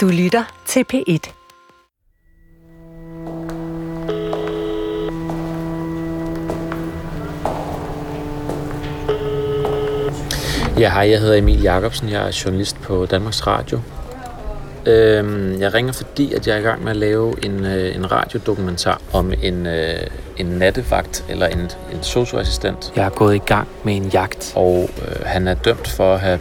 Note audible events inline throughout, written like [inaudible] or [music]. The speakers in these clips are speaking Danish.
Du lytter til P1. Ja, hej, jeg hedder Emil Jacobsen. Jeg er journalist på Danmarks Radio. Øhm, jeg ringer, fordi at jeg er i gang med at lave en, øh, en radiodokumentar om en, øh, en nattevagt eller en, en socioassistent. Jeg er gået i gang med en jagt, og øh, han er dømt for at have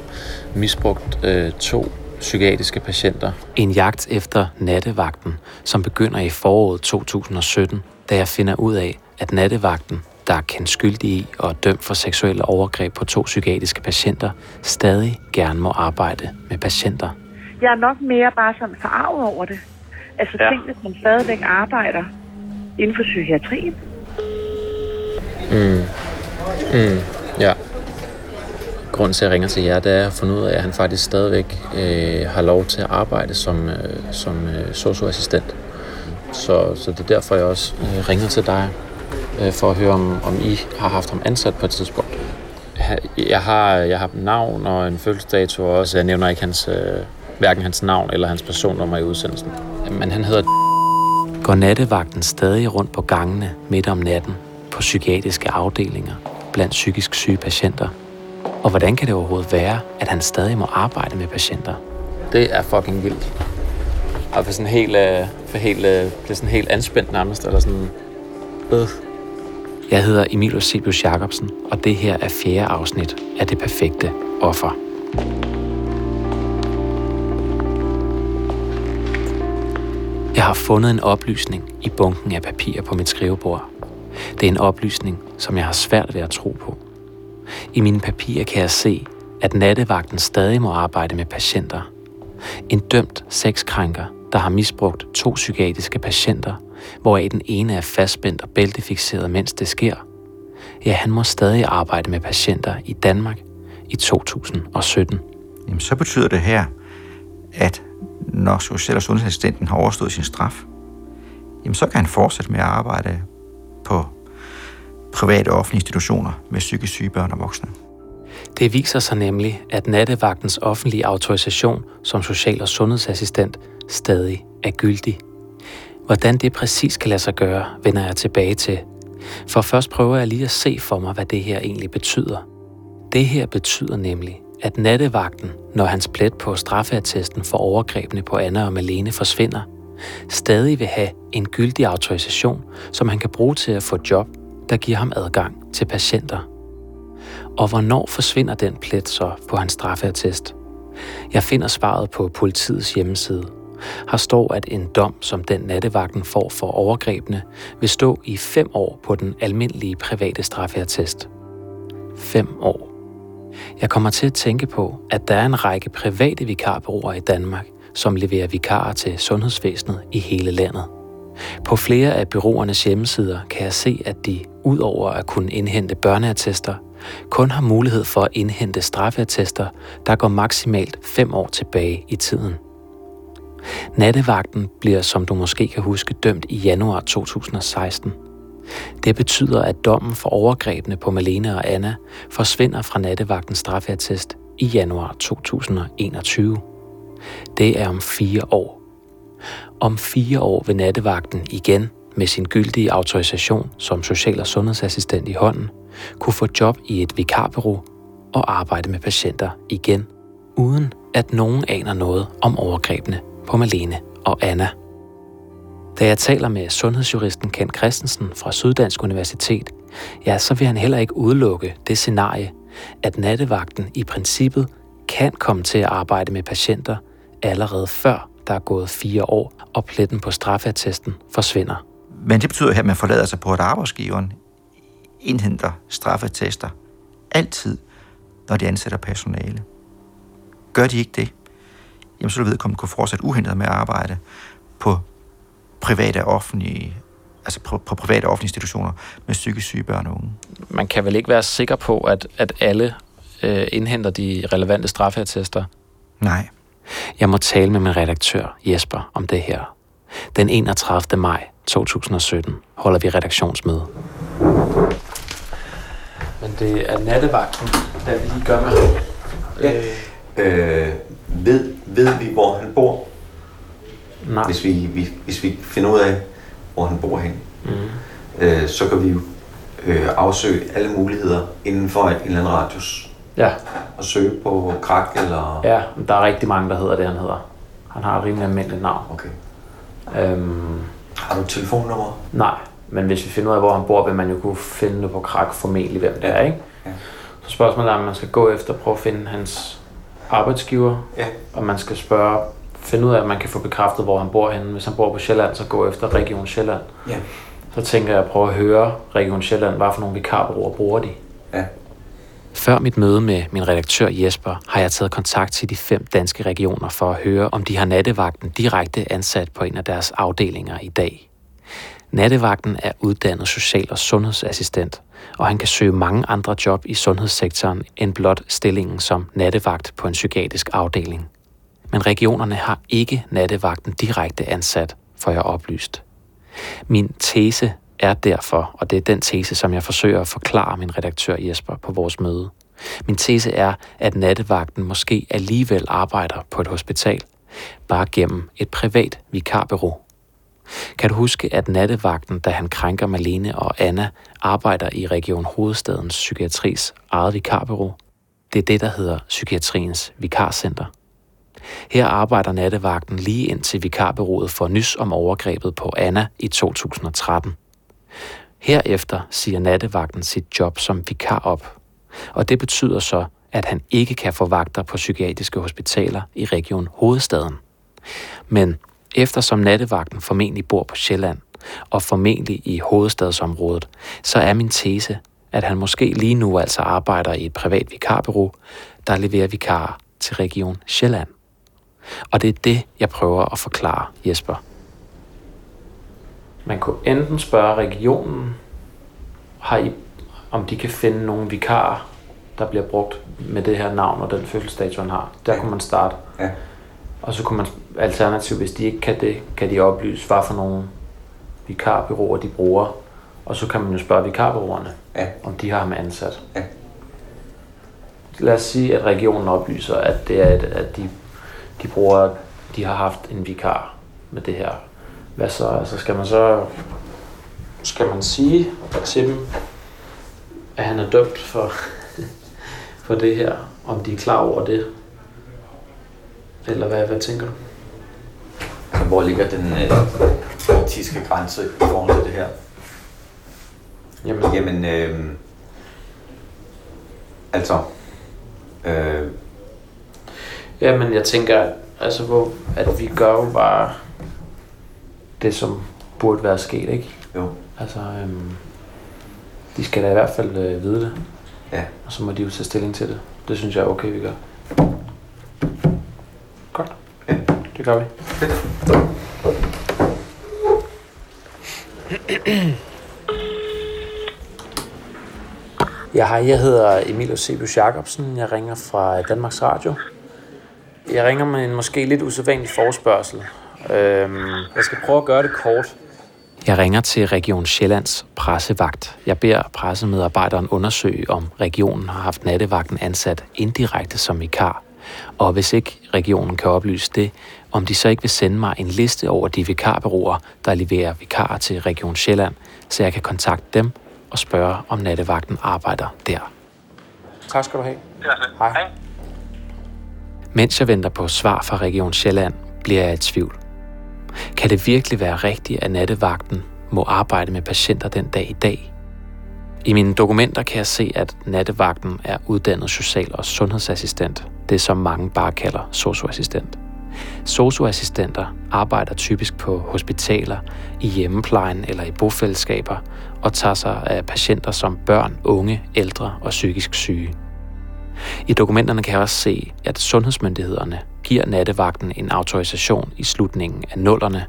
misbrugt øh, to psykiatriske patienter. En jagt efter nattevagten, som begynder i foråret 2017, da jeg finder ud af, at nattevagten, der er kendt skyldig i og er dømt for seksuelle overgreb på to psykiatriske patienter, stadig gerne må arbejde med patienter. Jeg er nok mere bare sådan forarvet over det. Altså ja. tænk, hvis man stadigvæk arbejder inden for psykiatrien. Mm. Mm. Ja. Grunden til, at jeg ringer til jer, det er at finde ud af, at han faktisk stadigvæk øh, har lov til at arbejde som, øh, som øh, socioassistent. Så, så det er derfor, jeg også øh, ringer til dig, øh, for at høre, om, om I har haft ham ansat på et tidspunkt. Jeg har, jeg har navn og en fødselsdato også. Jeg nævner ikke hans, øh, hverken hans navn eller hans personnummer i udsendelsen. Men han hedder... Går nattevagten stadig rundt på gangene midt om natten på psykiatriske afdelinger blandt psykisk syge patienter? Og hvordan kan det overhovedet være, at han stadig må arbejde med patienter? Det er fucking vildt. Og for sådan helt, øh, for helt, øh, det er sådan helt anspændt nærmest, eller sådan... Øh. Jeg hedder Emil Eusebius Jacobsen, og det her er fjerde afsnit af Det Perfekte Offer. Jeg har fundet en oplysning i bunken af papirer på mit skrivebord. Det er en oplysning, som jeg har svært ved at tro på. I mine papirer kan jeg se, at nattevagten stadig må arbejde med patienter. En dømt sexkrænker, der har misbrugt to psykiatriske patienter, hvoraf den ene er fastspændt og bæltefixeret, mens det sker. Ja, han må stadig arbejde med patienter i Danmark i 2017. Jamen, så betyder det her, at når social- og sundhedsassistenten har overstået sin straf, jamen så kan han fortsætte med at arbejde på private og offentlige institutioner med psykisk syge børn og voksne. Det viser sig nemlig, at nattevagtens offentlige autorisation som social- og sundhedsassistent stadig er gyldig. Hvordan det præcis kan lade sig gøre, vender jeg tilbage til. For først prøver jeg lige at se for mig, hvad det her egentlig betyder. Det her betyder nemlig, at nattevagten, når hans plet på straffeattesten for overgrebene på Anna og Malene forsvinder, stadig vil have en gyldig autorisation, som han kan bruge til at få job, der giver ham adgang til patienter. Og hvornår forsvinder den plet så på hans straffeattest? Jeg finder svaret på politiets hjemmeside. Her står, at en dom, som den nattevagten får for overgrebene, vil stå i fem år på den almindelige private straffeattest. Fem år. Jeg kommer til at tænke på, at der er en række private vikarbureauer i Danmark, som leverer vikarer til sundhedsvæsenet i hele landet. På flere af byråernes hjemmesider kan jeg se, at de, udover at kunne indhente børneattester, kun har mulighed for at indhente straffeattester, der går maksimalt 5 år tilbage i tiden. Nattevagten bliver, som du måske kan huske, dømt i januar 2016. Det betyder, at dommen for overgrebene på Malene og Anna forsvinder fra nattevagtens straffeattest i januar 2021. Det er om fire år. Om fire år vil nattevagten igen med sin gyldige autorisation som social- og sundhedsassistent i hånden kunne få job i et vikarbureau og arbejde med patienter igen, uden at nogen aner noget om overgrebene på Malene og Anna. Da jeg taler med sundhedsjuristen Kent Christensen fra Syddansk Universitet, ja, så vil han heller ikke udelukke det scenarie, at nattevagten i princippet kan komme til at arbejde med patienter allerede før der er gået fire år, og pletten på straffeattesten forsvinder. Men det betyder her, at man forlader sig på, at arbejdsgiveren indhenter straffetester altid, når de ansætter personale. Gør de ikke det, jamen så vil vedkommende kunne fortsætte uhindret med at arbejde på private og offentlige altså på, på private og offentlige institutioner med psykisk syge børn og unge. Man kan vel ikke være sikker på, at, at alle øh, indhenter de relevante straffeattester? Nej. Jeg må tale med min redaktør Jesper om det her. Den 31. maj 2017 holder vi redaktionsmøde. Men det er nattevagten, der vi lige gør med ham. Ja. Øh, ved, ved vi, hvor han bor? har. Hvis vi, vi, hvis vi finder ud af, hvor han bor hen, mm. øh, så kan vi jo øh, afsøge alle muligheder inden for en eller anden radius. Ja. Og søge på krak eller... Ja, der er rigtig mange, der hedder det, han hedder. Han har et rimelig almindeligt navn. Okay. Øhm, har du et telefonnummer? Nej, men hvis vi finder ud af, hvor han bor, vil man jo kunne finde det på krak formentlig, hvem det er, ikke? Ja. Så spørgsmålet er, om man skal gå efter at prøve at finde hans arbejdsgiver, ja. og man skal spørge, finde ud af, at man kan få bekræftet, hvor han bor henne. Hvis han bor på Sjælland, så gå efter Region Sjælland. Ja. Så tænker jeg at prøve at høre Region Sjælland, hvad for nogle vikarbureauer bruger de. Ja. Før mit møde med min redaktør Jesper, har jeg taget kontakt til de fem danske regioner for at høre, om de har nattevagten direkte ansat på en af deres afdelinger i dag. Nattevagten er uddannet social- og sundhedsassistent, og han kan søge mange andre job i sundhedssektoren end blot stillingen som nattevagt på en psykiatrisk afdeling. Men regionerne har ikke nattevagten direkte ansat, for jeg oplyst. Min tese er derfor, og det er den tese, som jeg forsøger at forklare min redaktør Jesper på vores møde. Min tese er, at nattevagten måske alligevel arbejder på et hospital, bare gennem et privat vikarbureau. Kan du huske, at nattevagten, da han krænker Malene og Anna, arbejder i Region Hovedstadens Psykiatris eget vikarbureau? Det er det, der hedder Psykiatriens Vikarcenter. Her arbejder nattevagten lige indtil vikarbureauet får nys om overgrebet på Anna i 2013. Herefter siger nattevagten sit job som vikar op. Og det betyder så, at han ikke kan få vagter på psykiatriske hospitaler i Region Hovedstaden. Men eftersom nattevagten formentlig bor på Sjælland, og formentlig i hovedstadsområdet, så er min tese, at han måske lige nu altså arbejder i et privat vikarbureau, der leverer vikarer til Region Sjælland. Og det er det, jeg prøver at forklare Jesper. Man kunne enten spørge regionen, har I, om de kan finde nogle vikarer, der bliver brugt med det her navn og den fødselsdato, han har. Der ja. kunne man starte. Ja. Og så kunne man alternativt, hvis de ikke kan det, kan de oplyse, hvad for nogle vikarbyråer de bruger. Og så kan man jo spørge vikarbyråerne, ja. om de har ham ansat. Ja. Lad os sige, at regionen oplyser, at det er, et, at de, de bruger, de har haft en vikar med det her hvad så? Altså skal man så skal man sige til dem, at han er dømt for, [laughs] for det her, om de er klar over det? Eller hvad, hvad tænker du? Hvor ligger den øh, etiske grænse i forhold til det her? Jamen, Jamen øh, altså... Øh, Jamen, jeg tænker, altså, hvor, at vi gør jo bare det, som burde være sket, ikke? Jo. Altså, øhm, de skal da i hvert fald øh, vide det. Ja. Og så må de jo tage stilling til det. Det synes jeg er okay, vi gør. Godt. Ja. Det gør vi. Ja, hej, jeg hedder Emil Eusebius Jacobsen. Jeg ringer fra Danmarks Radio. Jeg ringer med en måske lidt usædvanlig forspørgsel. Øhm, jeg skal prøve at gøre det kort. Jeg ringer til Region Sjællands pressevagt. Jeg beder pressemedarbejderen undersøge, om regionen har haft nattevagten ansat indirekte som vikar. Og hvis ikke regionen kan oplyse det, om de så ikke vil sende mig en liste over de vikarbyråer, der leverer vikarer til Region Sjælland, så jeg kan kontakte dem og spørge, om nattevagten arbejder der. Tak skal du have. Hej. Hej. Mens jeg venter på svar fra Region Sjælland, bliver jeg i tvivl. Kan det virkelig være rigtigt, at nattevagten må arbejde med patienter den dag i dag? I mine dokumenter kan jeg se, at nattevagten er uddannet social- og sundhedsassistent, det som mange bare kalder socioassistent. Socioassistenter arbejder typisk på hospitaler, i hjemmeplejen eller i bofællesskaber og tager sig af patienter som børn, unge, ældre og psykisk syge. I dokumenterne kan jeg også se, at sundhedsmyndighederne giver nattevagten en autorisation i slutningen af nullerne.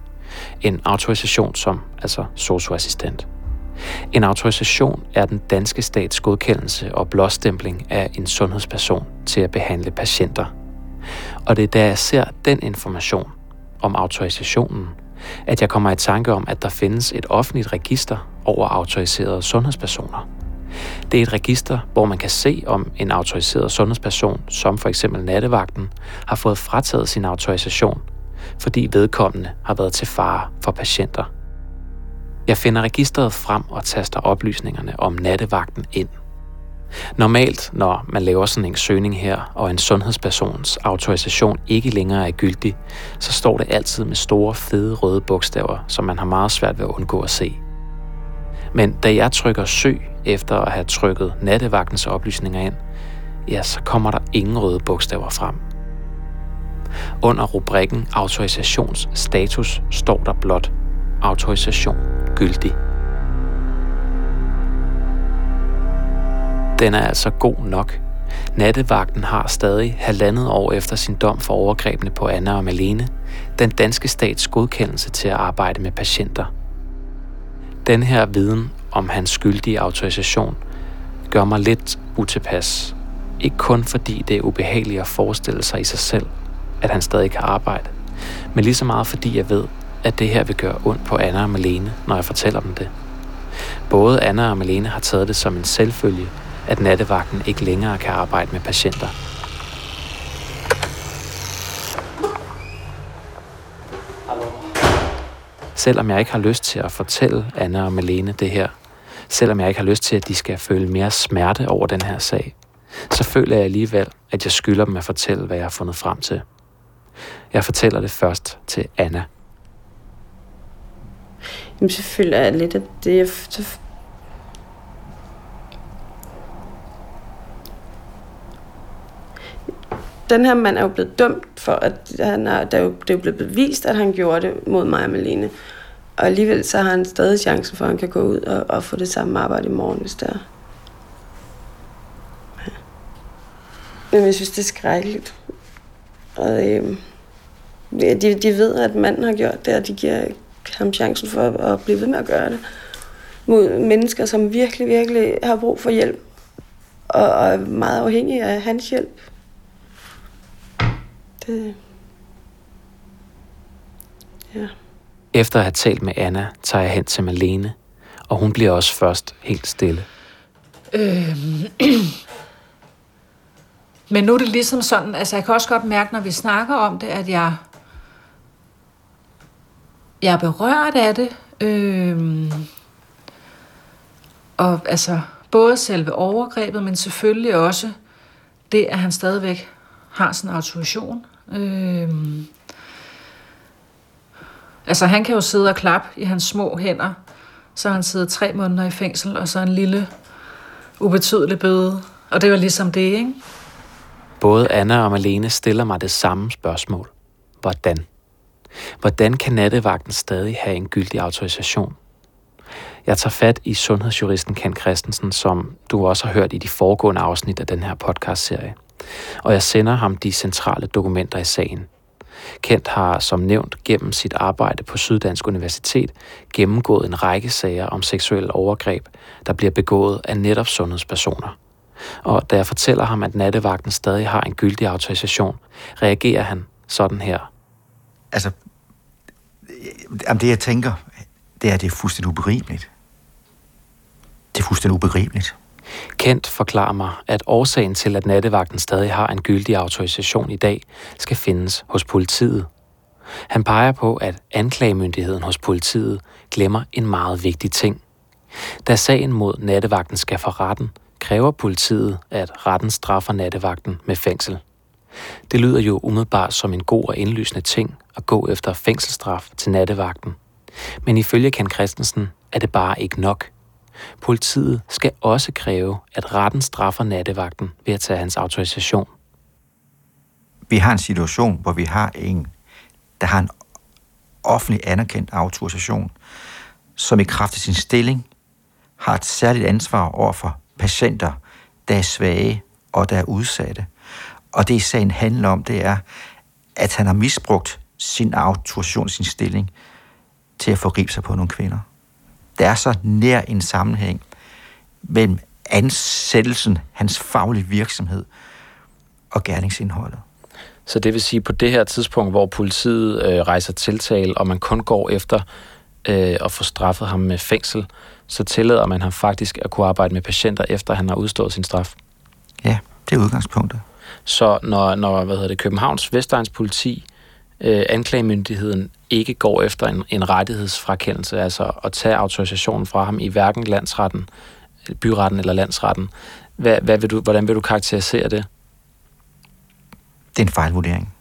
En autorisation som altså socioassistent. En autorisation er den danske stats godkendelse og blåstempling af en sundhedsperson til at behandle patienter. Og det er da jeg ser den information om autorisationen, at jeg kommer i tanke om, at der findes et offentligt register over autoriserede sundhedspersoner – det er et register, hvor man kan se, om en autoriseret sundhedsperson, som for eksempel nattevagten, har fået frataget sin autorisation, fordi vedkommende har været til fare for patienter. Jeg finder registret frem og taster oplysningerne om nattevagten ind. Normalt, når man laver sådan en søgning her, og en sundhedspersons autorisation ikke længere er gyldig, så står det altid med store, fede røde bogstaver, som man har meget svært ved at undgå at se. Men da jeg trykker søg efter at have trykket nattevagtens oplysninger ind, ja, så kommer der ingen røde bogstaver frem. Under rubrikken autorisationsstatus står der blot autorisation gyldig. Den er altså god nok. Nattevagten har stadig halvandet år efter sin dom for overgrebene på Anna og Malene den danske stats godkendelse til at arbejde med patienter. Den her viden om hans skyldige autorisation gør mig lidt utilpas. Ikke kun fordi det er ubehageligt at forestille sig i sig selv, at han stadig kan arbejde, men lige så meget fordi jeg ved, at det her vil gøre ondt på Anna og Malene, når jeg fortæller dem det. Både Anna og Malene har taget det som en selvfølge, at nattevagten ikke længere kan arbejde med patienter. Selvom jeg ikke har lyst til at fortælle Anna og Malene det her, selvom jeg ikke har lyst til, at de skal føle mere smerte over den her sag, så føler jeg alligevel, at jeg skylder dem at fortælle, hvad jeg har fundet frem til. Jeg fortæller det først til Anna. Jamen, så føler jeg lidt, at det er... Så den her mand er jo blevet dømt for, at han er, der er jo, det er jo blevet bevist, at han gjorde det mod mig og Malene. Og alligevel så har han stadig chancen for, at han kan gå ud og, og få det samme arbejde i morgen, hvis det er. Ja. Men jeg synes, det er skrækkeligt. Og øhm, de, de ved, at manden har gjort det, og de giver ham chancen for at, at blive ved med at gøre det. Mod mennesker, som virkelig, virkelig har brug for hjælp. Og, og er meget afhængige af hans hjælp. Det... Ja. Efter at have talt med Anna, tager jeg hen til Malene, og hun bliver også først helt stille. Øhm. [clears throat] Men nu er det ligesom sådan, altså jeg kan også godt mærke, når vi snakker om det, at jeg, jeg er berørt af det. Øhm. Og altså, både selve overgrebet, men selvfølgelig også det, at han stadigvæk har sådan en autorisation. Øhm. Altså han kan jo sidde og klappe i hans små hænder, så han sidder tre måneder i fængsel, og så en lille ubetydelig bøde. Og det var ligesom det, ikke? Både Anna og Malene stiller mig det samme spørgsmål. Hvordan? Hvordan kan nattevagten stadig have en gyldig autorisation? Jeg tager fat i sundhedsjuristen Ken Christensen, som du også har hørt i de foregående afsnit af den her podcastserie. Og jeg sender ham de centrale dokumenter i sagen. Kent har som nævnt gennem sit arbejde på Syddansk Universitet gennemgået en række sager om seksuelle overgreb, der bliver begået af netop sundhedspersoner. Og da jeg fortæller ham, at nattevagten stadig har en gyldig autorisation, reagerer han sådan her. Altså, det jeg tænker, det er, at det er fuldstændig ubegribeligt. Det er fuldstændig ubegribeligt. Kent forklarer mig, at årsagen til, at nattevagten stadig har en gyldig autorisation i dag, skal findes hos politiet. Han peger på, at anklagemyndigheden hos politiet glemmer en meget vigtig ting. Da sagen mod nattevagten skal for retten, kræver politiet, at retten straffer nattevagten med fængsel. Det lyder jo umiddelbart som en god og indlysende ting at gå efter fængselsstraf til nattevagten. Men ifølge Ken Christensen er det bare ikke nok. Politiet skal også kræve, at retten straffer nattevagten ved at tage hans autorisation. Vi har en situation, hvor vi har en, der har en offentlig anerkendt autorisation, som i kraft af sin stilling har et særligt ansvar over for patienter, der er svage og der er udsatte. Og det sagen handler om, det er, at han har misbrugt sin autorisation, sin stilling, til at forgribe sig på nogle kvinder. Der er så nær en sammenhæng mellem ansættelsen, hans faglige virksomhed og gerningsindholdet. Så det vil sige, på det her tidspunkt, hvor politiet øh, rejser tiltale, og man kun går efter øh, at få straffet ham med fængsel, så tillader man ham faktisk at kunne arbejde med patienter, efter han har udstået sin straf. Ja, det er udgangspunktet. Så når, når hvad hedder det, Københavns Vestegns politi øh, anklagemyndigheden ikke går efter en, en rettighedsfrakendelse, altså at tage autorisationen fra ham i hverken landsretten, byretten eller landsretten. Hvad, hvad vil du, hvordan vil du karakterisere det? Det er en fejlvurdering.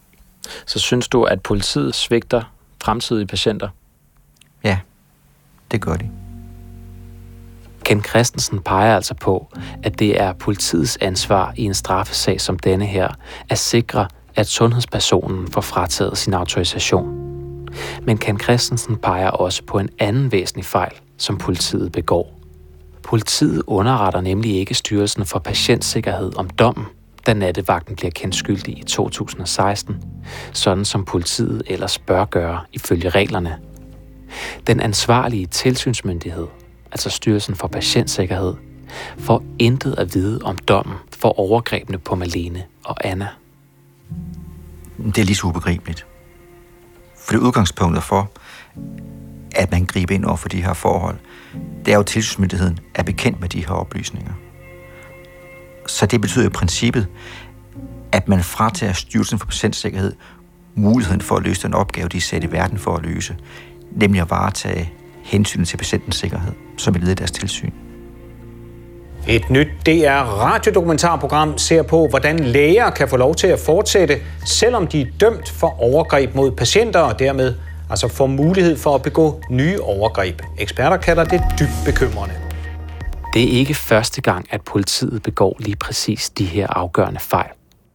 Så synes du, at politiet svigter fremtidige patienter? Ja, det gør de. Ken Christensen peger altså på, at det er politiets ansvar i en straffesag som denne her, at sikre, at sundhedspersonen får frataget sin autorisation. Men Ken Christensen peger også på en anden væsentlig fejl, som politiet begår. Politiet underretter nemlig ikke Styrelsen for Patientsikkerhed om dommen, da nattevagten bliver kendt skyldig i 2016, sådan som politiet ellers bør gøre ifølge reglerne. Den ansvarlige tilsynsmyndighed, altså Styrelsen for Patientsikkerhed, får intet at vide om dommen for overgrebene på Malene og Anna. Det er lige så ubegribeligt. For det udgangspunktet for, at man griber ind over for de her forhold, det er jo, at tilsynsmyndigheden er bekendt med de her oplysninger. Så det betyder i princippet, at man fratager Styrelsen for Patientsikkerhed muligheden for at løse den opgave, de er sat i verden for at løse, nemlig at varetage hensyn til patientens sikkerhed, som et led af deres tilsyn. Et nyt DR radiodokumentarprogram ser på, hvordan læger kan få lov til at fortsætte, selvom de er dømt for overgreb mod patienter og dermed altså får mulighed for at begå nye overgreb. Eksperter kalder det dybt bekymrende. Det er ikke første gang, at politiet begår lige præcis de her afgørende fejl.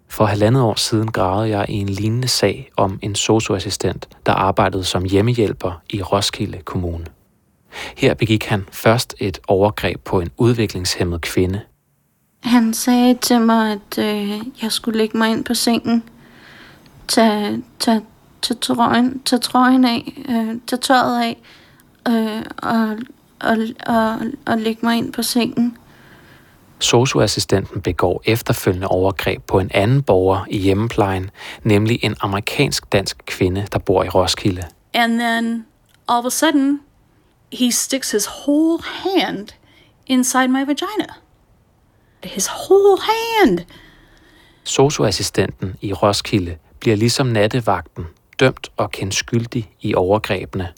For halvandet år siden gravede jeg i en lignende sag om en socioassistent, der arbejdede som hjemmehjælper i Roskilde Kommune. Her begik han først et overgreb på en udviklingshemmet kvinde. Han sagde til mig, at øh, jeg skulle lægge mig ind på sengen, tage, tage, tage, trøjen, tage trøjen af, øh, tage tøjet af, øh, og, og, og, og lægge mig ind på sengen. Socioassistenten begår efterfølgende overgreb på en anden borger i hjemmeplejen, nemlig en amerikansk-dansk kvinde, der bor i Roskilde. And then all of a sudden, he sticks his whole hand inside my vagina. His whole hand. Socioassistenten i Roskilde bliver ligesom nattevagten dømt og kendt skyldig i overgrebene.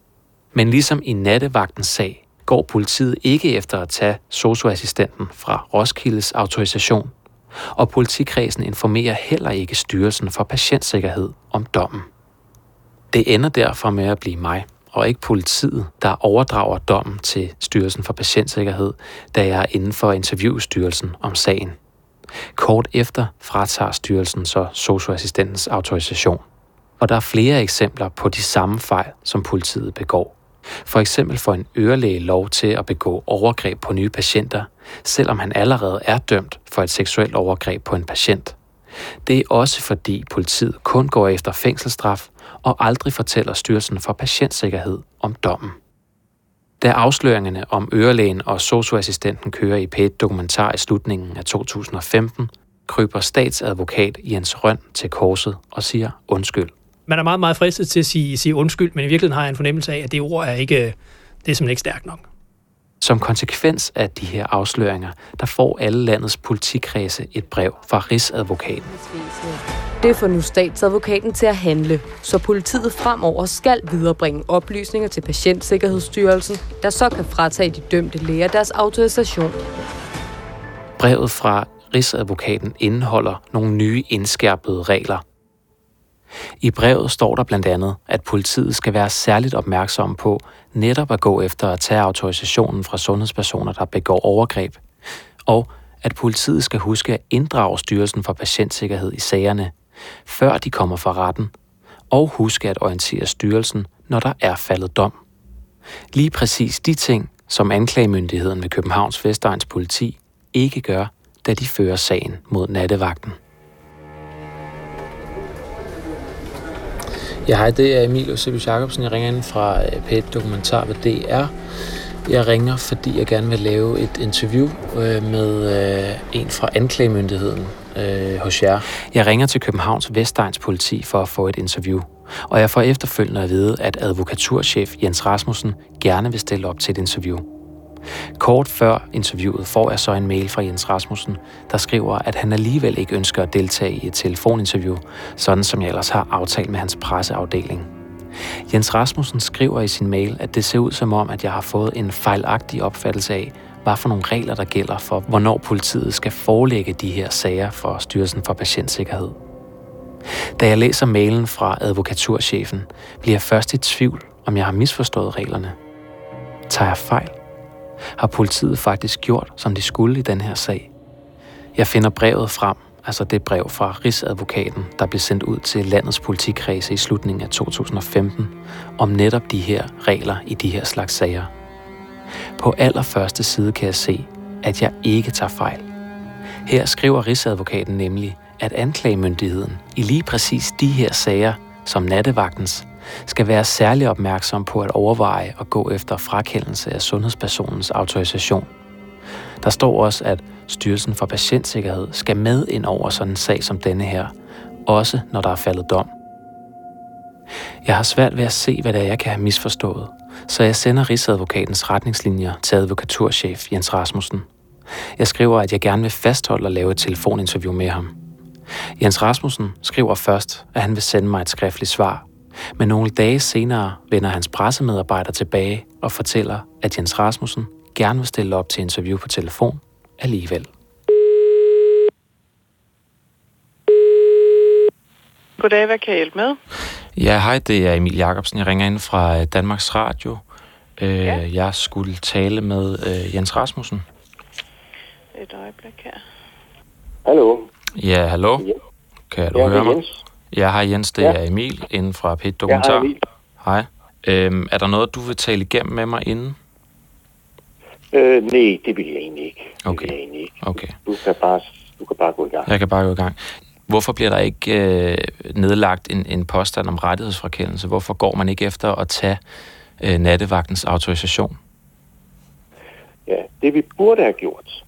Men ligesom i nattevagtens sag, går politiet ikke efter at tage socioassistenten fra Roskildes autorisation, og politikredsen informerer heller ikke Styrelsen for Patientsikkerhed om dommen. Det ender derfor med at blive mig, og ikke politiet, der overdrager dommen til Styrelsen for Patientsikkerhed, da jeg er inden for interviewstyrelsen om sagen. Kort efter fratager styrelsen så socioassistentens autorisation. Og der er flere eksempler på de samme fejl, som politiet begår. For eksempel får en ørelæge lov til at begå overgreb på nye patienter, selvom han allerede er dømt for et seksuelt overgreb på en patient. Det er også fordi politiet kun går efter fængselsstraf og aldrig fortæller Styrelsen for Patientsikkerhed om dommen. Da afsløringerne om ørelægen og socioassistenten kører i p dokumentar i slutningen af 2015, kryber statsadvokat Jens Røn til korset og siger undskyld. Man er meget, meget fristet til at sige, sige undskyld, men i virkeligheden har jeg en fornemmelse af, at det ord er ikke, det er simpelthen ikke stærkt nok. Som konsekvens af de her afsløringer, der får alle landets politikredse et brev fra Rigsadvokaten. Det får nu statsadvokaten til at handle, så politiet fremover skal viderebringe oplysninger til Patientsikkerhedsstyrelsen, der så kan fratage de dømte læger deres autorisation. Brevet fra Rigsadvokaten indeholder nogle nye indskærpede regler. I brevet står der blandt andet, at politiet skal være særligt opmærksom på netop at gå efter at tage autorisationen fra sundhedspersoner, der begår overgreb, og at politiet skal huske at inddrage Styrelsen for Patientsikkerhed i sagerne, før de kommer fra retten, og huske at orientere styrelsen, når der er faldet dom. Lige præcis de ting, som anklagemyndigheden ved Københavns Vestegns politi ikke gør, da de fører sagen mod nattevagten. Ja, hej, det er Emil Eusebius Jacobsen. Jeg ringer ind fra øh, p Dokumentar ved DR. Jeg ringer, fordi jeg gerne vil lave et interview øh, med øh, en fra anklagemyndigheden øh, hos jer. Jeg ringer til Københavns Vestegns politi for at få et interview. Og jeg får efterfølgende at vide, at advokaturchef Jens Rasmussen gerne vil stille op til et interview. Kort før interviewet får jeg så en mail fra Jens Rasmussen, der skriver, at han alligevel ikke ønsker at deltage i et telefoninterview, sådan som jeg ellers har aftalt med hans presseafdeling. Jens Rasmussen skriver i sin mail, at det ser ud som om, at jeg har fået en fejlagtig opfattelse af, hvad for nogle regler, der gælder for, hvornår politiet skal forelægge de her sager for Styrelsen for Patientsikkerhed. Da jeg læser mailen fra advokaturchefen, bliver jeg først i tvivl, om jeg har misforstået reglerne. Tager jeg fejl? Har politiet faktisk gjort, som de skulle i den her sag? Jeg finder brevet frem, altså det brev fra Rigsadvokaten, der blev sendt ud til landets politikredse i slutningen af 2015, om netop de her regler i de her slags sager. På allerførste side kan jeg se, at jeg ikke tager fejl. Her skriver Rigsadvokaten nemlig, at anklagemyndigheden i lige præcis de her sager, som nattevagtens, skal være særlig opmærksom på at overveje at gå efter frakendelse af sundhedspersonens autorisation. Der står også, at Styrelsen for Patientsikkerhed skal med ind over sådan en sag som denne her, også når der er faldet dom. Jeg har svært ved at se, hvad det er, jeg kan have misforstået, så jeg sender Rigsadvokatens retningslinjer til advokaturchef Jens Rasmussen. Jeg skriver, at jeg gerne vil fastholde at lave et telefoninterview med ham. Jens Rasmussen skriver først, at han vil sende mig et skriftligt svar, men nogle dage senere vender hans pressemedarbejder tilbage og fortæller, at Jens Rasmussen gerne vil stille op til interview på telefon alligevel. Goddag, hvad kan jeg hjælpe med? Ja, hej, det er Emil Jacobsen. Jeg ringer ind fra øh, Danmarks Radio. Øh, ja. Jeg skulle tale med øh, Jens Rasmussen. Et øjeblik her. Hallo. Ja, hallo. Ja. Kan du ja, høre mig? Jens. Ja, hej Jens, det Ja. er Emil inden fra Pet Dokumentar. Ja, hej, Emil. Hej. Øhm, er der noget, du vil tale igennem med mig inden? Øh, nej, det vil jeg egentlig ikke. Det Okay. jeg egentlig ikke. Okay. Du kan bare, du kan bare gå i gang. Jeg kan bare gå i gang. Hvorfor bliver der ikke øh, nedlagt en, en påstand om rettighedsfrakendelse? Hvorfor går man ikke efter at tage øh, nattevagtens autorisation? Ja, det vi burde have gjort,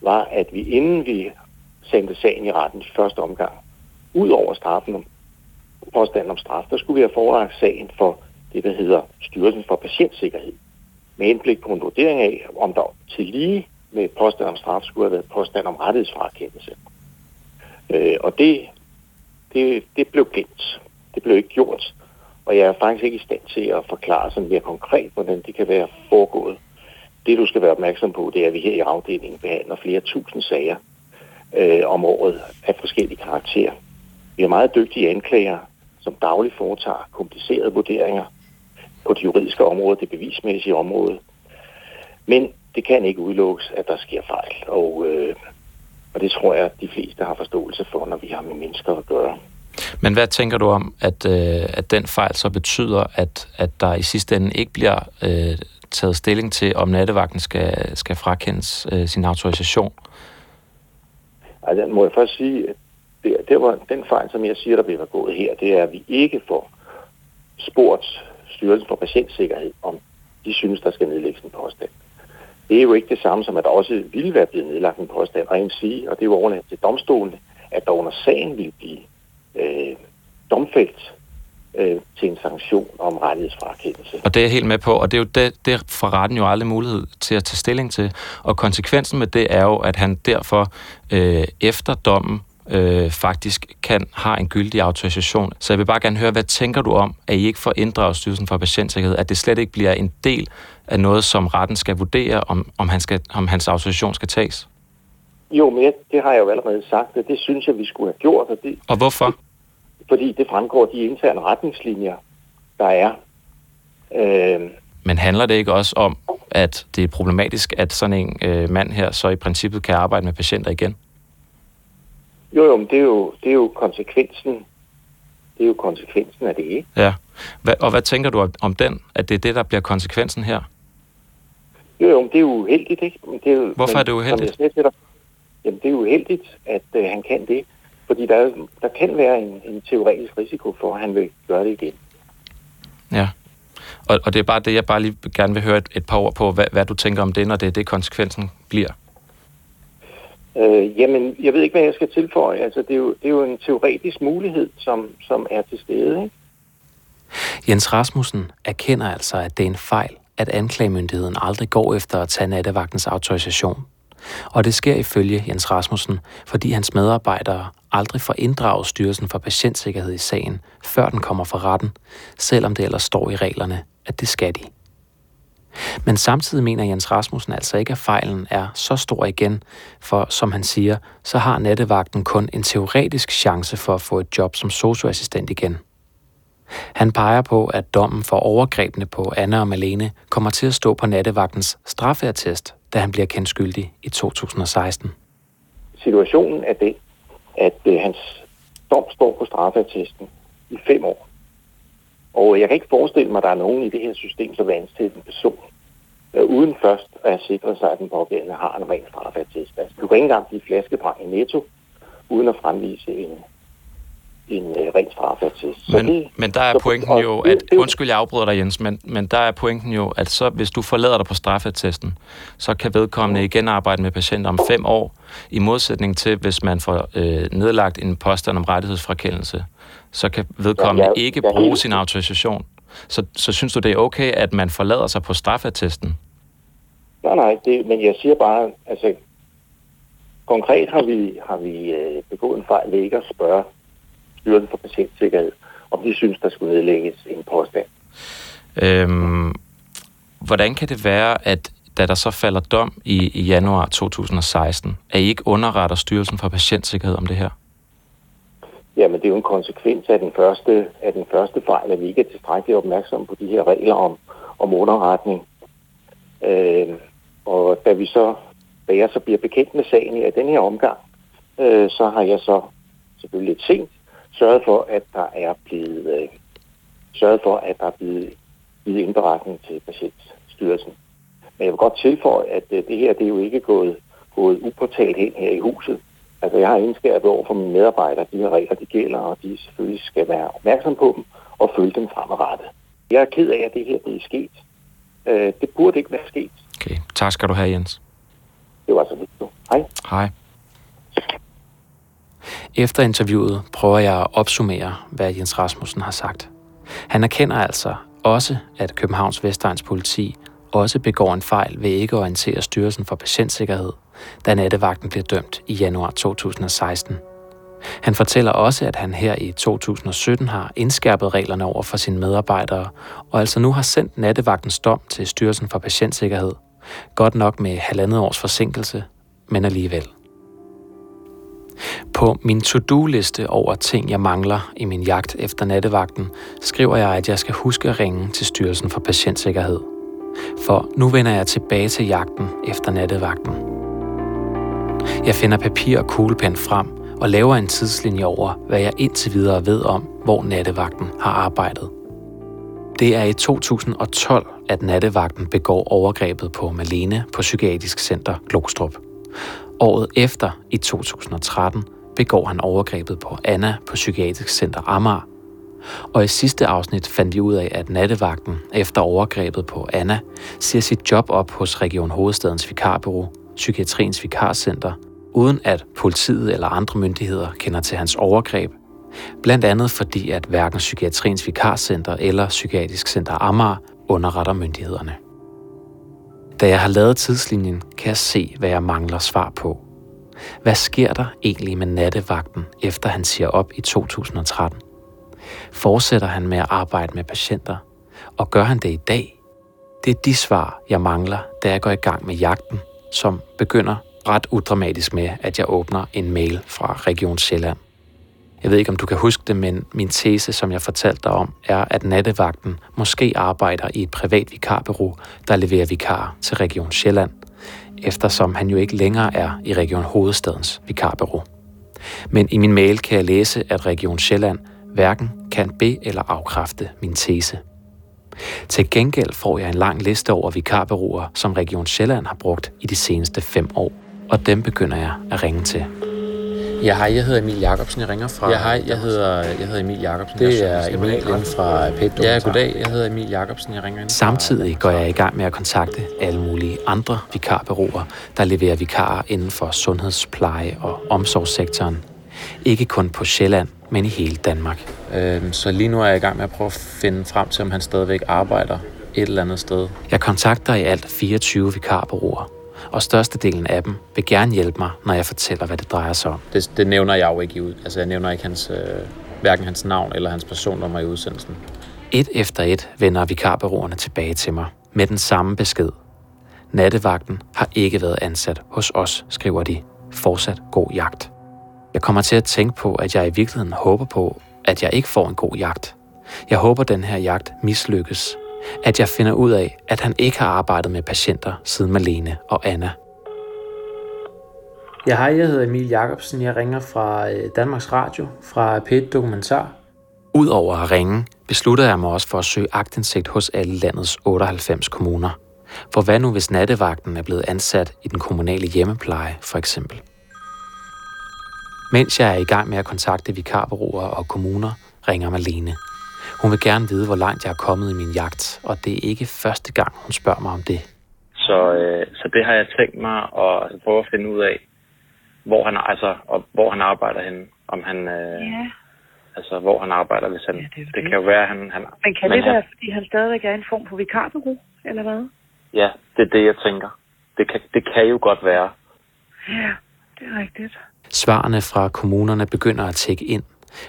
var, at vi inden vi sendte sagen i retten i første omgang, ud over straffen om påstanden om straf, der skulle vi have forelagt sagen for det, der hedder Styrelsen for Patientsikkerhed, med henblik på en vurdering af, om der til lige med påstand om straf skulle have været påstand om rettighedsfrakendelse. Øh, og det, det, det blev glemt. Det blev ikke gjort. Og jeg er faktisk ikke i stand til at forklare sådan mere konkret, hvordan det kan være foregået. Det, du skal være opmærksom på, det er, at vi her i afdelingen behandler flere tusind sager øh, om året af forskellige karakterer. Vi har meget dygtige anklager, som dagligt foretager komplicerede vurderinger på det juridiske område, det bevismæssige område. Men det kan ikke udelukkes, at der sker fejl, og, øh, og det tror jeg, at de fleste har forståelse for, når vi har med mennesker at gøre. Men hvad tænker du om, at, øh, at den fejl så betyder, at, at der i sidste ende ikke bliver øh, taget stilling til, om nattevagten skal, skal frakendes øh, sin autorisation? Altså, må jeg først sige, at det, der var den fejl, som jeg siger, der bliver begået her, det er, at vi ikke får spurgt Styrelsen for Patientsikkerhed, om de synes, der skal nedlægges en påstand. Det er jo ikke det samme som, at der også ville være blevet nedlagt en påstand, og en sige, og det er jo overladt til domstolene, at der under sagen ville blive øh, domfældt øh, til en sanktion om rettighedsfrakendelse. Og det er jeg helt med på, og det er jo det, det får retten jo aldrig mulighed til at tage stilling til. Og konsekvensen med det er jo, at han derfor øh, efter dommen øh, faktisk kan har en gyldig autorisation. Så jeg vil bare gerne høre, hvad tænker du om, at I ikke får inddraget Styrelsen for Patientsikkerhed, at det slet ikke bliver en del af noget, som retten skal vurdere, om, om, han skal, om hans autorisation skal tages? Jo, men jeg, det har jeg jo allerede sagt, og det synes jeg, vi skulle have gjort, og det, Og hvorfor? fordi det fremgår af de interne retningslinjer, der er. Øh, Men handler det ikke også om, at det er problematisk, at sådan en øh, mand her så i princippet kan arbejde med patienter igen? Jo, jo, men det er jo, det er jo konsekvensen. Det er jo konsekvensen af det, ikke? Ja. Hva, og hvad tænker du om, den, at det er det, der bliver konsekvensen her? Jo, jo, men det er jo uheldigt, ikke? Men det er jo, Hvorfor men, er det uheldigt? Som jeg til dig, jamen, det er jo uheldigt, at øh, han kan det. Fordi der, er, der kan være en, en teoretisk risiko for, at han vil gøre det igen. Ja. Og, og det er bare det, jeg bare lige gerne vil høre et, et par ord på, hvad, hvad du tænker om det, når det er det, konsekvensen bliver. Øh, jamen, jeg ved ikke, hvad jeg skal tilføje. Altså, det er jo, det er jo en teoretisk mulighed, som, som er til stede, ikke? Jens Rasmussen erkender altså, at det er en fejl, at anklagemyndigheden aldrig går efter at tage nattevagtens autorisation. Og det sker ifølge Jens Rasmussen, fordi hans medarbejdere aldrig får inddraget Styrelsen for Patientsikkerhed i sagen, før den kommer for retten, selvom det ellers står i reglerne, at det skal de. Men samtidig mener Jens Rasmussen altså ikke, at fejlen er så stor igen, for som han siger, så har nattevagten kun en teoretisk chance for at få et job som socioassistent igen. Han peger på, at dommen for overgrebene på Anna og Malene kommer til at stå på nattevagtens straffeattest, da han bliver kendt skyldig i 2016. Situationen er det, at øh, hans dom står på straffeattesten i fem år. Og jeg kan ikke forestille mig, at der er nogen i det her system, som vil ansætte en person, øh, uden først at have sikret sig, at den pågældende har en ren straffeattest. Altså, du kan ikke engang blive flaskebrand i netto, uden at fremvise en, en uh, ren straffeattest. Men, det, men der er så, pointen jo, at, undskyld jeg afbryder dig Jens, men, men der er pointen jo, at så hvis du forlader dig på straffeattesten, så kan vedkommende igen arbejde med patienter om fem år, i modsætning til, hvis man får øh, nedlagt en påstand om rettighedsfrakendelse, så kan vedkommende ja, jeg, ikke jeg, bruge jeg, sin autorisation. Så, så synes du, det er okay, at man forlader sig på straffeattesten? Nej, nej, det, men jeg siger bare, altså konkret har vi, har vi øh, begået en fejl ved ikke at spørge Styrelsen for Patientsikkerhed, om de synes, der skulle nedlægges en påstand. Øhm, hvordan kan det være, at da der så falder dom i, i januar 2016, at I ikke underretter Styrelsen for Patientsikkerhed om det her? Jamen, det er jo en konsekvens af den første, af den første fejl, at vi ikke er tilstrækkeligt opmærksomme på de her regler om, om underretning. Øh, og da vi så, da jeg så bliver bekendt med sagen i den her omgang, øh, så har jeg så selvfølgelig lidt sent sørget for, at der er blevet øh, sørget for, at der er blevet givet indberetning til patientstyrelsen. Men jeg vil godt tilføje, at øh, det her det er jo ikke gået, gået upåtalt hen her i huset. Altså jeg har indskærpet over for mine medarbejdere, de her regler, de gælder, og de selvfølgelig skal være opmærksom på dem og følge dem fremadrettet. Jeg er ked af, at det her det er sket. Øh, det burde ikke være sket. Okay, tak skal du have, Jens. Det var så lidt. Hej. Hej. Efter interviewet prøver jeg at opsummere, hvad Jens Rasmussen har sagt. Han erkender altså også, at Københavns Vestegns politi også begår en fejl ved ikke at orientere Styrelsen for Patientsikkerhed, da nattevagten blev dømt i januar 2016. Han fortæller også, at han her i 2017 har indskærpet reglerne over for sine medarbejdere, og altså nu har sendt nattevagtens dom til Styrelsen for Patientsikkerhed. Godt nok med halvandet års forsinkelse, men alligevel. På min to-do-liste over ting, jeg mangler i min jagt efter nattevagten, skriver jeg, at jeg skal huske at ringe til Styrelsen for Patientsikkerhed. For nu vender jeg tilbage til jagten efter nattevagten. Jeg finder papir og kuglepen frem og laver en tidslinje over, hvad jeg indtil videre ved om, hvor nattevagten har arbejdet. Det er i 2012, at nattevagten begår overgrebet på Malene på Psykiatrisk Center Glostrup. Året efter, i 2013, begår han overgrebet på Anna på Psykiatrisk Center Amager. Og i sidste afsnit fandt vi ud af, at nattevagten efter overgrebet på Anna siger sit job op hos Region Hovedstadens Vikarbureau, Psykiatriens Vikarcenter, uden at politiet eller andre myndigheder kender til hans overgreb. Blandt andet fordi, at hverken Psykiatriens Vikarcenter eller Psykiatrisk Center Amager underretter myndighederne. Da jeg har lavet tidslinjen, kan jeg se, hvad jeg mangler svar på. Hvad sker der egentlig med nattevagten, efter han siger op i 2013? Fortsætter han med at arbejde med patienter? Og gør han det i dag? Det er de svar, jeg mangler, da jeg går i gang med jagten, som begynder ret udramatisk med, at jeg åbner en mail fra Region Sjælland. Jeg ved ikke, om du kan huske det, men min tese, som jeg fortalte dig om, er, at nattevagten måske arbejder i et privat vikarbureau, der leverer vikar til Region Sjælland, eftersom han jo ikke længere er i Region Hovedstadens vikarbureau. Men i min mail kan jeg læse, at Region Sjælland hverken kan be- eller afkræfte min tese. Til gengæld får jeg en lang liste over vikarbureauer, som Region Sjælland har brugt i de seneste fem år, og dem begynder jeg at ringe til. Ja, hej, jeg hedder Emil Jacobsen, jeg ringer fra... Ja, hej, jeg hedder, jeg hedder Emil Jacobsen. Det er Emil inden fra PET Ja, goddag, jeg hedder Emil Jacobsen, jeg ringer ind Samtidig går jeg i gang med at kontakte alle mulige andre vikarbureauer, der leverer vikarer inden for sundhedspleje og omsorgssektoren. Ikke kun på Sjælland, men i hele Danmark. Øhm, så lige nu er jeg i gang med at prøve at finde frem til, om han stadigvæk arbejder et eller andet sted. Jeg kontakter i alt 24 vikarbureauer, og størstedelen af dem vil gerne hjælpe mig, når jeg fortæller, hvad det drejer sig om. Det, det nævner jeg jo ikke i ud. Altså, jeg nævner ikke hans, øh, hverken hans navn eller hans personnummer i udsendelsen. Et efter et vender vikarbureauerne tilbage til mig med den samme besked. Nattevagten har ikke været ansat hos os, skriver de. Fortsat god jagt. Jeg kommer til at tænke på, at jeg i virkeligheden håber på, at jeg ikke får en god jagt. Jeg håber, at den her jagt mislykkes. At jeg finder ud af, at han ikke har arbejdet med patienter siden Malene og Anna. Ja, hej, jeg hedder Emil Jacobsen. Jeg ringer fra øh, Danmarks Radio, fra P1 Dokumentar. Udover at ringe, beslutter jeg mig også for at søge agtindsigt hos alle landets 98 kommuner. For hvad nu, hvis nattevagten er blevet ansat i den kommunale hjemmepleje, for eksempel? Mens jeg er i gang med at kontakte vikarbureauer og kommuner, ringer Malene. Hun vil gerne vide, hvor langt jeg er kommet i min jagt, og det er ikke første gang, hun spørger mig om det. Så, øh, så det har jeg tænkt mig at altså, prøve at finde ud af, hvor han, altså, og hvor han arbejder henne. Om han, øh, Ja. altså, hvor han arbejder, hvis han... Ja, det, det, kan jo være, at han... han Men kan men det han, være, fordi han stadigvæk er en form for vikarbureau, eller hvad? Ja, det er det, jeg tænker. Det kan, det kan jo godt være. Ja, det er rigtigt. Svarene fra kommunerne begynder at tække ind,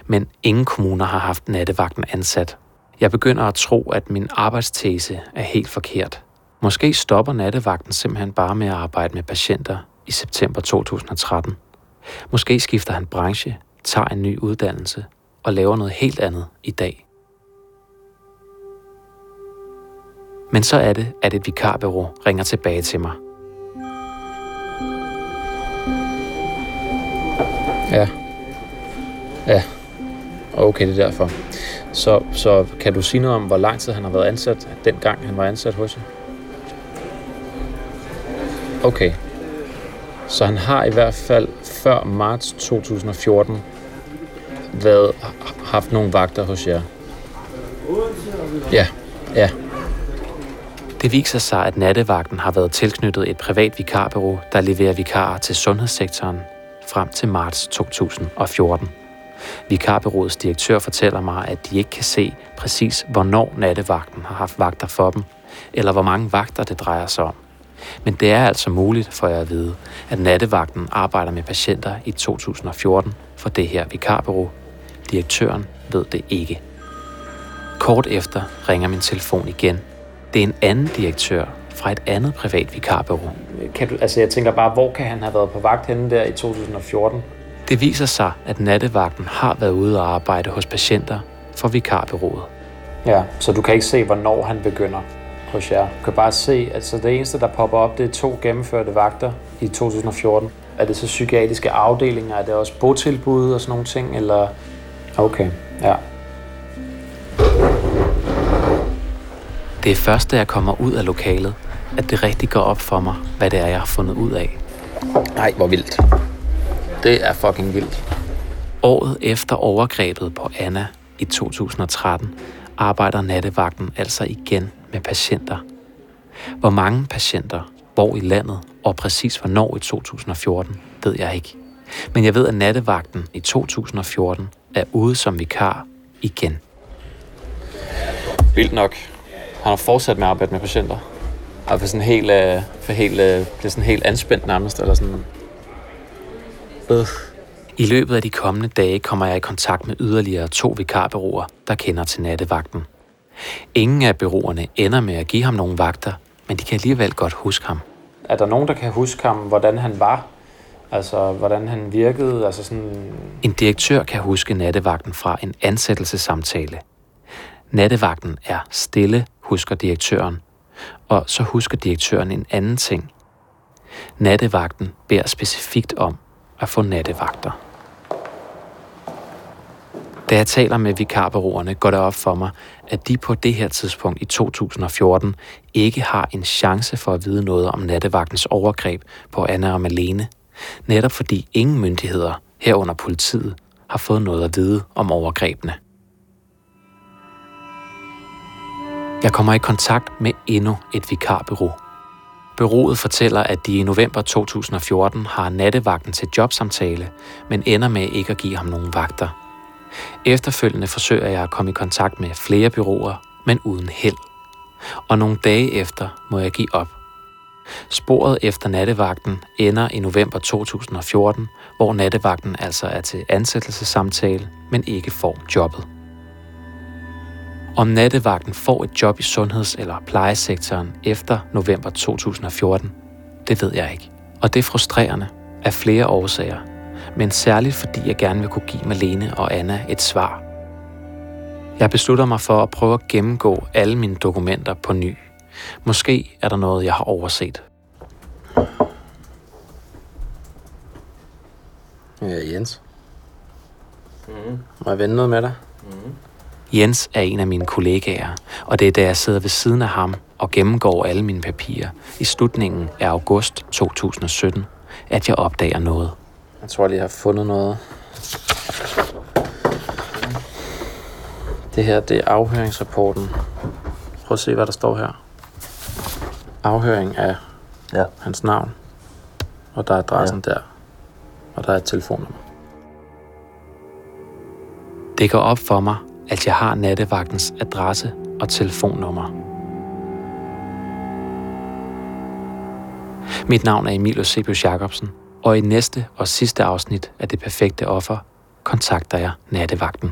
men ingen kommuner har haft nattevagten ansat. Jeg begynder at tro, at min arbejdstese er helt forkert. Måske stopper nattevagten simpelthen bare med at arbejde med patienter i september 2013. Måske skifter han branche, tager en ny uddannelse og laver noget helt andet i dag. Men så er det, at et vikarbureau ringer tilbage til mig. Ja. Ja. Okay, det er derfor. Så, så kan du sige noget om, hvor lang tid han har været ansat, dengang han var ansat hos jer? Okay. Så han har i hvert fald før marts 2014 været, haft nogle vagter hos jer. Ja, ja. Det viser sig, at nattevagten har været tilknyttet et privat vikarbureau, der leverer vikarer til sundhedssektoren frem til marts 2014. Vikarbyrådets direktør fortæller mig, at de ikke kan se præcis, hvornår nattevagten har haft vagter for dem, eller hvor mange vagter det drejer sig om. Men det er altså muligt for jer at vide, at nattevagten arbejder med patienter i 2014 for det her vikarbyrå. Direktøren ved det ikke. Kort efter ringer min telefon igen. Det er en anden direktør fra et andet privat vikarbureau. Kan du, altså jeg tænker bare, hvor kan han have været på vagt henne der i 2014? Det viser sig, at nattevagten har været ude og arbejde hos patienter for vikarbureauet. Ja, så du kan ikke se, hvornår han begynder hos jer. Du kan bare se, at så det eneste, der popper op, det er to gennemførte vagter i 2014. Er det så psykiatriske afdelinger? Er det også botilbud og sådan nogle ting? Eller... Okay, ja. Det er først, da jeg kommer ud af lokalet, at det rigtig går op for mig, hvad det er, jeg har fundet ud af. Nej, hvor vildt. Det er fucking vildt. Året efter overgrebet på Anna i 2013, arbejder nattevagten altså igen med patienter. Hvor mange patienter, hvor i landet og præcis hvornår i 2014, ved jeg ikke. Men jeg ved, at nattevagten i 2014 er ude som vikar igen. Vildt nok. Han har fortsat med at arbejde med patienter. Og for sådan helt, øh, for helt, øh, bliver sådan helt anspændt nærmest, eller sådan... Øh. I løbet af de kommende dage kommer jeg i kontakt med yderligere to vikarbureauer, der kender til nattevagten. Ingen af bureauerne ender med at give ham nogle vagter, men de kan alligevel godt huske ham. Er der nogen, der kan huske ham, hvordan han var? Altså, hvordan han virkede? Altså sådan... En direktør kan huske nattevagten fra en ansættelsessamtale. Nattevagten er stille, husker direktøren. Og så husker direktøren en anden ting. Nattevagten beder specifikt om at få nattevagter. Da jeg taler med vikarbureauerne, går det op for mig, at de på det her tidspunkt i 2014 ikke har en chance for at vide noget om nattevagtens overgreb på Anna og Malene. Netop fordi ingen myndigheder, herunder politiet, har fået noget at vide om overgrebene. Jeg kommer i kontakt med endnu et vikarbureau. Bureauet fortæller, at de i november 2014 har nattevagten til jobsamtale, men ender med ikke at give ham nogen vagter. Efterfølgende forsøger jeg at komme i kontakt med flere byråer, men uden held. Og nogle dage efter må jeg give op. Sporet efter nattevagten ender i november 2014, hvor nattevagten altså er til ansættelsessamtale, men ikke får jobbet. Om nattevagten får et job i sundheds- eller plejesektoren efter november 2014, det ved jeg ikke. Og det er frustrerende af flere årsager, men særligt fordi jeg gerne vil kunne give Malene og Anna et svar. Jeg beslutter mig for at prøve at gennemgå alle mine dokumenter på ny. Måske er der noget, jeg har overset. Ja, Jens. Mm. Må jeg vende noget med dig? Jens er en af mine kollegaer, og det er da jeg sidder ved siden af ham og gennemgår alle mine papirer i slutningen af august 2017, at jeg opdager noget. Jeg tror lige, jeg har fundet noget. Det her, det er afhøringsrapporten. Prøv at se, hvad der står her. Afhøring af ja. hans navn. Og der er adressen ja. der. Og der er et telefonnummer. Det går op for mig, at jeg har nattevagtens adresse og telefonnummer. Mit navn er Emil Eusebius Jacobsen, og i næste og sidste afsnit af Det Perfekte Offer kontakter jeg nattevagten.